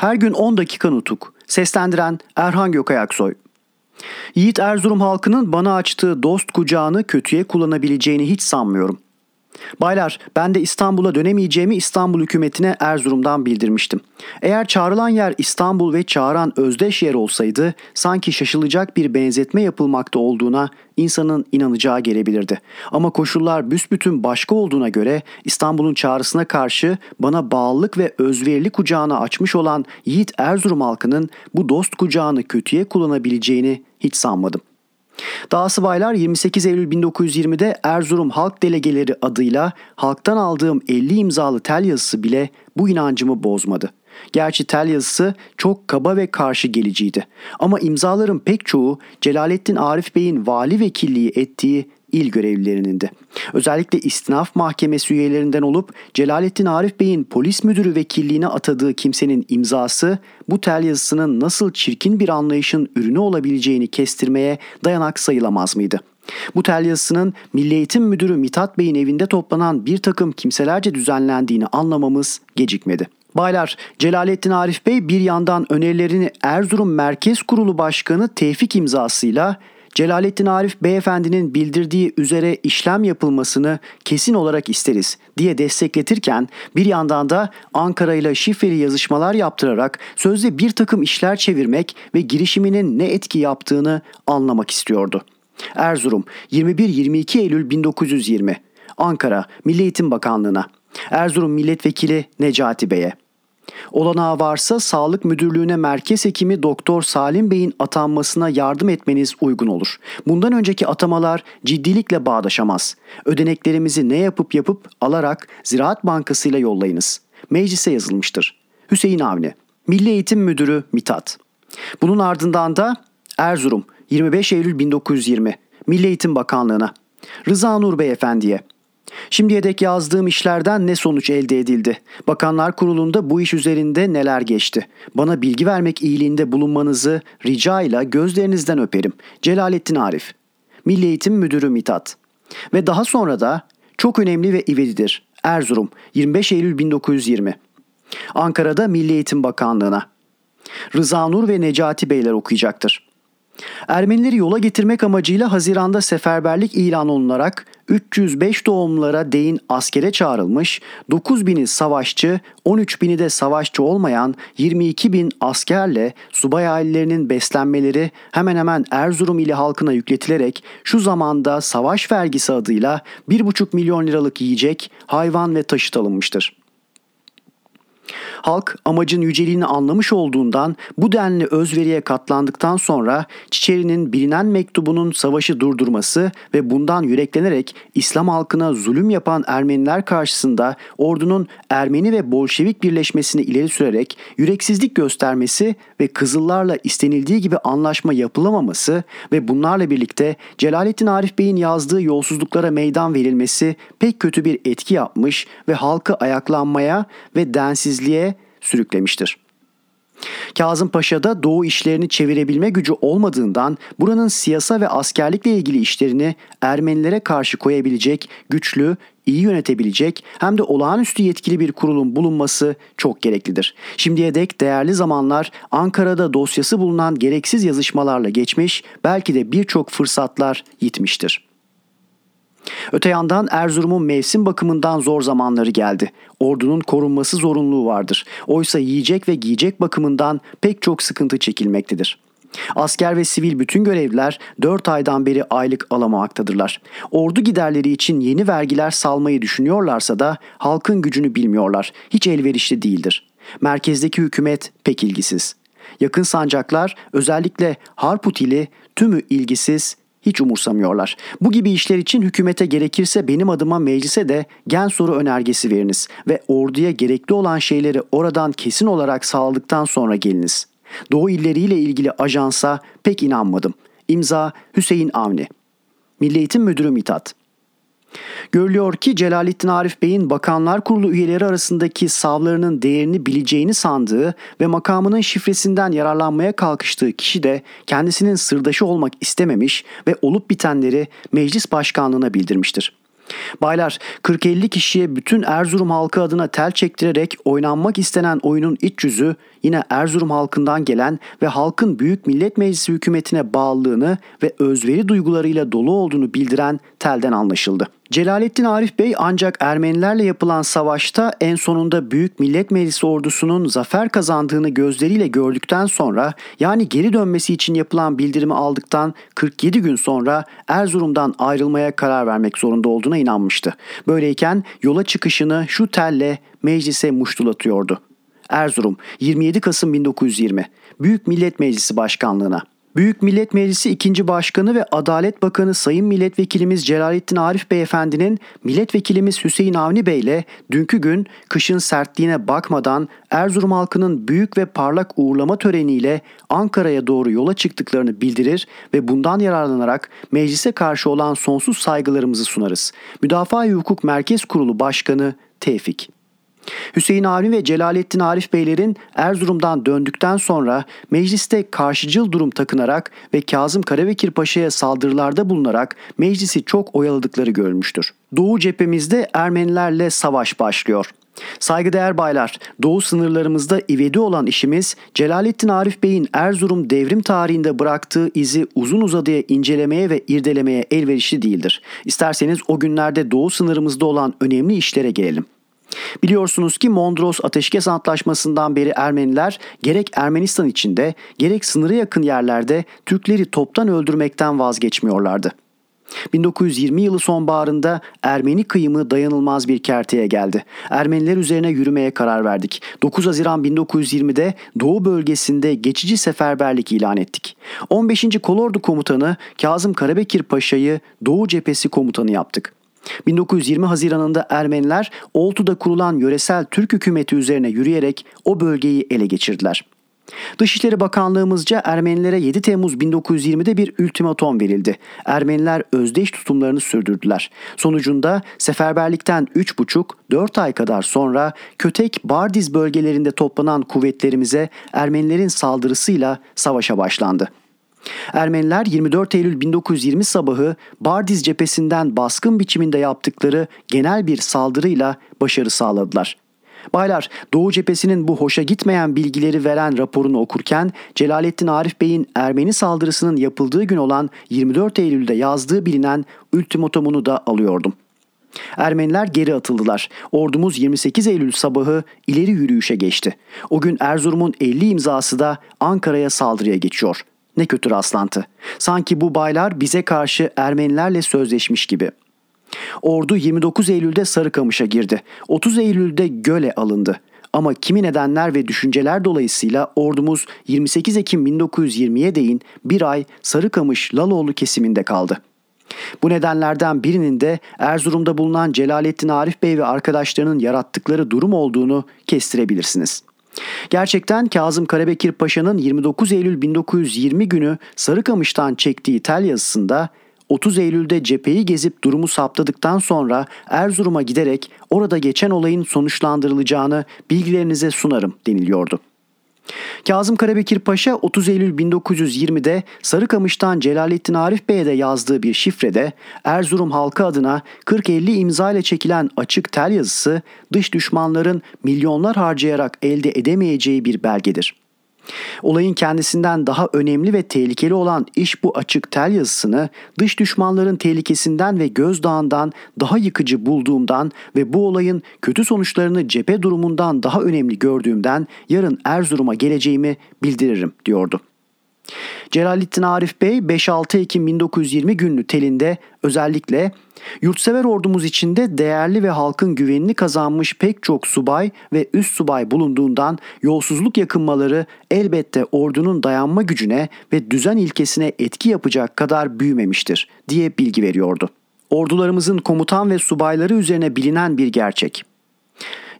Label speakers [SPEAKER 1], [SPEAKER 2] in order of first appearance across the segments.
[SPEAKER 1] Her gün 10 dakika nutuk. Seslendiren Erhan Gökayaksoy. Yiğit Erzurum halkının bana açtığı dost kucağını kötüye kullanabileceğini hiç sanmıyorum. Baylar ben de İstanbul'a dönemeyeceğimi İstanbul hükümetine Erzurum'dan bildirmiştim. Eğer çağrılan yer İstanbul ve çağıran özdeş yer olsaydı sanki şaşılacak bir benzetme yapılmakta olduğuna insanın inanacağı gelebilirdi. Ama koşullar büsbütün başka olduğuna göre İstanbul'un çağrısına karşı bana bağlılık ve özverili kucağını açmış olan Yiğit Erzurum halkının bu dost kucağını kötüye kullanabileceğini hiç sanmadım. Dahası baylar 28 Eylül 1920'de Erzurum Halk Delegeleri adıyla halktan aldığım 50 imzalı tel yazısı bile bu inancımı bozmadı. Gerçi tel yazısı çok kaba ve karşı geliciydi. Ama imzaların pek çoğu Celalettin Arif Bey'in vali vekilliği ettiği il görevlilerinin de. Özellikle istinaf mahkemesi üyelerinden olup Celalettin Arif Bey'in polis müdürü vekilliğine atadığı kimsenin imzası bu tel yazısının nasıl çirkin bir anlayışın ürünü olabileceğini kestirmeye dayanak sayılamaz mıydı? Bu tel yazısının Milli Eğitim Müdürü Mithat Bey'in evinde toplanan bir takım kimselerce düzenlendiğini anlamamız gecikmedi. Baylar, Celalettin Arif Bey bir yandan önerilerini Erzurum Merkez Kurulu Başkanı Tevfik imzasıyla Celalettin Arif beyefendinin bildirdiği üzere işlem yapılmasını kesin olarak isteriz diye destekletirken bir yandan da Ankara ile şifreli yazışmalar yaptırarak sözde bir takım işler çevirmek ve girişiminin ne etki yaptığını anlamak istiyordu. Erzurum 21-22 Eylül 1920 Ankara Milli Eğitim Bakanlığı'na. Erzurum Milletvekili Necati Bey'e Olanağı varsa Sağlık Müdürlüğü'ne merkez hekimi Doktor Salim Bey'in atanmasına yardım etmeniz uygun olur. Bundan önceki atamalar ciddilikle bağdaşamaz. Ödeneklerimizi ne yapıp yapıp alarak Ziraat Bankası ile yollayınız. Meclise yazılmıştır. Hüseyin Avni, Milli Eğitim Müdürü Mitat. Bunun ardından da Erzurum 25 Eylül 1920 Milli Eğitim Bakanlığı'na Rıza Nur Beyefendi'ye Şimdiye dek yazdığım işlerden ne sonuç elde edildi? Bakanlar Kurulu'nda bu iş üzerinde neler geçti? Bana bilgi vermek iyiliğinde bulunmanızı rica ile gözlerinizden öperim. Celalettin Arif Milli Eğitim Müdürü Mitat Ve daha sonra da çok önemli ve ivedidir. Erzurum 25 Eylül 1920 Ankara'da Milli Eğitim Bakanlığı'na Rıza Nur ve Necati Beyler okuyacaktır. Ermenileri yola getirmek amacıyla Haziran'da seferberlik ilan olunarak 305 doğumlara değin askere çağrılmış, 9 bini savaşçı, 13 bini de savaşçı olmayan 22 bin askerle subay ailelerinin beslenmeleri hemen hemen Erzurum ili halkına yükletilerek şu zamanda savaş vergisi adıyla 1,5 milyon liralık yiyecek, hayvan ve taşıt alınmıştır. Halk amacın yüceliğini anlamış olduğundan bu denli özveriye katlandıktan sonra Çiçeri'nin bilinen mektubunun savaşı durdurması ve bundan yüreklenerek İslam halkına zulüm yapan Ermeniler karşısında ordunun Ermeni ve Bolşevik birleşmesini ileri sürerek yüreksizlik göstermesi ve Kızıllarla istenildiği gibi anlaşma yapılamaması ve bunlarla birlikte Celalettin Arif Bey'in yazdığı yolsuzluklara meydan verilmesi pek kötü bir etki yapmış ve halkı ayaklanmaya ve densizliğe sürüklemiştir. Kazım Paşa da Doğu işlerini çevirebilme gücü olmadığından buranın siyasa ve askerlikle ilgili işlerini Ermenilere karşı koyabilecek, güçlü, iyi yönetebilecek hem de olağanüstü yetkili bir kurulun bulunması çok gereklidir. Şimdiye dek değerli zamanlar Ankara'da dosyası bulunan gereksiz yazışmalarla geçmiş, belki de birçok fırsatlar yitmiştir.'' Öte yandan Erzurum'un mevsim bakımından zor zamanları geldi. Ordunun korunması zorunluluğu vardır. Oysa yiyecek ve giyecek bakımından pek çok sıkıntı çekilmektedir. Asker ve sivil bütün görevliler 4 aydan beri aylık alamamaktadırlar. Ordu giderleri için yeni vergiler salmayı düşünüyorlarsa da halkın gücünü bilmiyorlar. Hiç elverişli değildir. Merkezdeki hükümet pek ilgisiz. Yakın sancaklar özellikle Harputili tümü ilgisiz hiç umursamıyorlar. Bu gibi işler için hükümete gerekirse benim adıma meclise de gen soru önergesi veriniz ve orduya gerekli olan şeyleri oradan kesin olarak sağladıktan sonra geliniz. Doğu illeriyle ilgili ajansa pek inanmadım. İmza Hüseyin Avni. Milli Eğitim Müdürü Mithat. Görülüyor ki Celalettin Arif Bey'in Bakanlar Kurulu üyeleri arasındaki savlarının değerini bileceğini sandığı ve makamının şifresinden yararlanmaya kalkıştığı kişi de kendisinin sırdaşı olmak istememiş ve olup bitenleri meclis başkanlığına bildirmiştir. Baylar 40-50 kişiye bütün Erzurum halkı adına tel çektirerek oynanmak istenen oyunun iç yüzü yine Erzurum halkından gelen ve halkın Büyük Millet Meclisi hükümetine bağlılığını ve özveri duygularıyla dolu olduğunu bildiren telden anlaşıldı. Celalettin Arif Bey ancak Ermenilerle yapılan savaşta en sonunda Büyük Millet Meclisi ordusunun zafer kazandığını gözleriyle gördükten sonra yani geri dönmesi için yapılan bildirimi aldıktan 47 gün sonra Erzurum'dan ayrılmaya karar vermek zorunda olduğuna inanmıştı. Böyleyken yola çıkışını şu telle meclise muştulatıyordu. Erzurum 27 Kasım 1920 Büyük Millet Meclisi Başkanlığına Büyük Millet Meclisi 2. Başkanı ve Adalet Bakanı Sayın Milletvekilimiz Celalettin Arif Beyefendinin Milletvekilimiz Hüseyin Avni Bey ile dünkü gün kışın sertliğine bakmadan Erzurum halkının büyük ve parlak uğurlama töreniyle Ankara'ya doğru yola çıktıklarını bildirir ve bundan yararlanarak meclise karşı olan sonsuz saygılarımızı sunarız. Müdafaa-i Hukuk Merkez Kurulu Başkanı Tevfik Hüseyin Avni ve Celalettin Arif Beylerin Erzurum'dan döndükten sonra mecliste karşıcıl durum takınarak ve Kazım Karabekir Paşa'ya saldırılarda bulunarak meclisi çok oyaladıkları görülmüştür. Doğu cephemizde Ermenilerle savaş başlıyor. Saygıdeğer baylar, doğu sınırlarımızda ivedi olan işimiz Celalettin Arif Bey'in Erzurum devrim tarihinde bıraktığı izi uzun uzadıya incelemeye ve irdelemeye elverişli değildir. İsterseniz o günlerde doğu sınırımızda olan önemli işlere gelelim. Biliyorsunuz ki Mondros Ateşkes Antlaşması'ndan beri Ermeniler gerek Ermenistan içinde gerek sınırı yakın yerlerde Türkleri toptan öldürmekten vazgeçmiyorlardı. 1920 yılı sonbaharında Ermeni kıyımı dayanılmaz bir kerteye geldi. Ermeniler üzerine yürümeye karar verdik. 9 Haziran 1920'de Doğu bölgesinde geçici seferberlik ilan ettik. 15. Kolordu Komutanı Kazım Karabekir Paşa'yı Doğu Cephesi Komutanı yaptık. 1920 Haziran'ında Ermeniler Oltu'da kurulan yöresel Türk hükümeti üzerine yürüyerek o bölgeyi ele geçirdiler. Dışişleri Bakanlığımızca Ermenilere 7 Temmuz 1920'de bir ultimatom verildi. Ermeniler özdeş tutumlarını sürdürdüler. Sonucunda seferberlikten 3,5-4 ay kadar sonra Kötek Bardiz bölgelerinde toplanan kuvvetlerimize Ermenilerin saldırısıyla savaşa başlandı. Ermeniler 24 Eylül 1920 sabahı Bardiz cephesinden baskın biçiminde yaptıkları genel bir saldırıyla başarı sağladılar. Baylar, Doğu cephesinin bu hoşa gitmeyen bilgileri veren raporunu okurken Celalettin Arif Bey'in Ermeni saldırısının yapıldığı gün olan 24 Eylül'de yazdığı bilinen ultimatomunu da alıyordum. Ermeniler geri atıldılar. Ordumuz 28 Eylül sabahı ileri yürüyüşe geçti. O gün Erzurum'un 50 imzası da Ankara'ya saldırıya geçiyor. Ne kötü rastlantı. Sanki bu baylar bize karşı Ermenilerle sözleşmiş gibi. Ordu 29 Eylül'de Sarıkamış'a girdi. 30 Eylül'de Göle alındı. Ama kimi nedenler ve düşünceler dolayısıyla ordumuz 28 Ekim 1920'ye değin bir ay Sarıkamış Laloğlu kesiminde kaldı. Bu nedenlerden birinin de Erzurum'da bulunan Celalettin Arif Bey ve arkadaşlarının yarattıkları durum olduğunu kestirebilirsiniz.'' Gerçekten Kazım Karabekir Paşa'nın 29 Eylül 1920 günü Sarıkamış'tan çektiği tel yazısında 30 Eylül'de cepheyi gezip durumu saptadıktan sonra Erzurum'a giderek orada geçen olayın sonuçlandırılacağını bilgilerinize sunarım deniliyordu. Kazım Karabekir Paşa 30 Eylül 1920'de Sarıkamış'tan Celalettin Arif Bey'e de yazdığı bir şifrede Erzurum halkı adına 40-50 imza ile çekilen açık tel yazısı dış düşmanların milyonlar harcayarak elde edemeyeceği bir belgedir. Olayın kendisinden daha önemli ve tehlikeli olan iş bu açık tel yazısını dış düşmanların tehlikesinden ve gözdağından daha yıkıcı bulduğumdan ve bu olayın kötü sonuçlarını cephe durumundan daha önemli gördüğümden yarın Erzurum'a geleceğimi bildiririm diyordu. Celalettin Arif Bey 5-6 Ekim 1920 günlü telinde özellikle yurtsever ordumuz içinde değerli ve halkın güvenini kazanmış pek çok subay ve üst subay bulunduğundan yolsuzluk yakınmaları elbette ordunun dayanma gücüne ve düzen ilkesine etki yapacak kadar büyümemiştir diye bilgi veriyordu. Ordularımızın komutan ve subayları üzerine bilinen bir gerçek.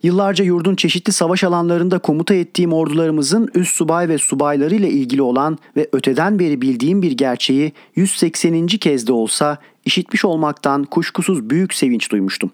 [SPEAKER 1] Yıllarca yurdun çeşitli savaş alanlarında komuta ettiğim ordularımızın üst subay ve subayları ile ilgili olan ve öteden beri bildiğim bir gerçeği 180. kez de olsa işitmiş olmaktan kuşkusuz büyük sevinç duymuştum.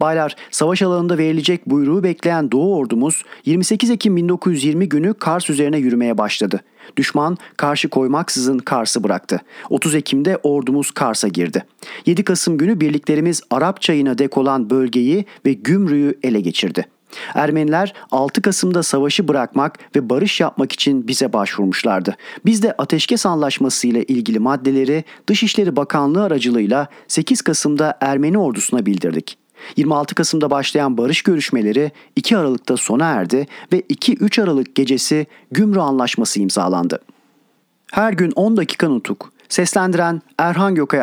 [SPEAKER 1] Baylar, savaş alanında verilecek buyruğu bekleyen Doğu ordumuz 28 Ekim 1920 günü Kars üzerine yürümeye başladı. Düşman karşı koymaksızın Kars'ı bıraktı. 30 Ekim'de ordumuz Kars'a girdi. 7 Kasım günü birliklerimiz Arap çayına dek olan bölgeyi ve Gümrü'yü ele geçirdi. Ermeniler 6 Kasım'da savaşı bırakmak ve barış yapmak için bize başvurmuşlardı. Biz de ateşkes anlaşması ile ilgili maddeleri Dışişleri Bakanlığı aracılığıyla 8 Kasım'da Ermeni ordusuna bildirdik. 26 Kasım'da başlayan barış görüşmeleri 2 Aralık'ta sona erdi ve 2-3 Aralık gecesi Gümrü Anlaşması imzalandı. Her gün 10 dakika nutuk. Seslendiren Erhan Gökay.